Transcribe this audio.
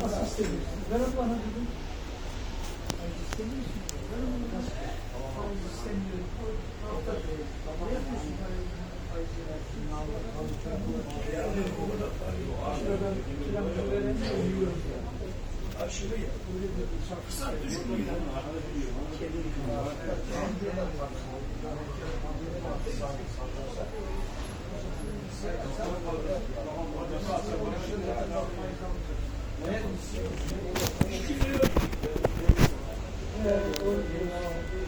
Nasıl istemiyorsunuz? Verin bana dedim. Hayır istemiyorsunuz. Verin bana. Nasıl? Tamam. Hayır istemiyorum. Tamam. Ne yapıyorsun? Hayır istemiyorum. Aşırı ya. Kısa düşünmüyor. Kendi Thank you.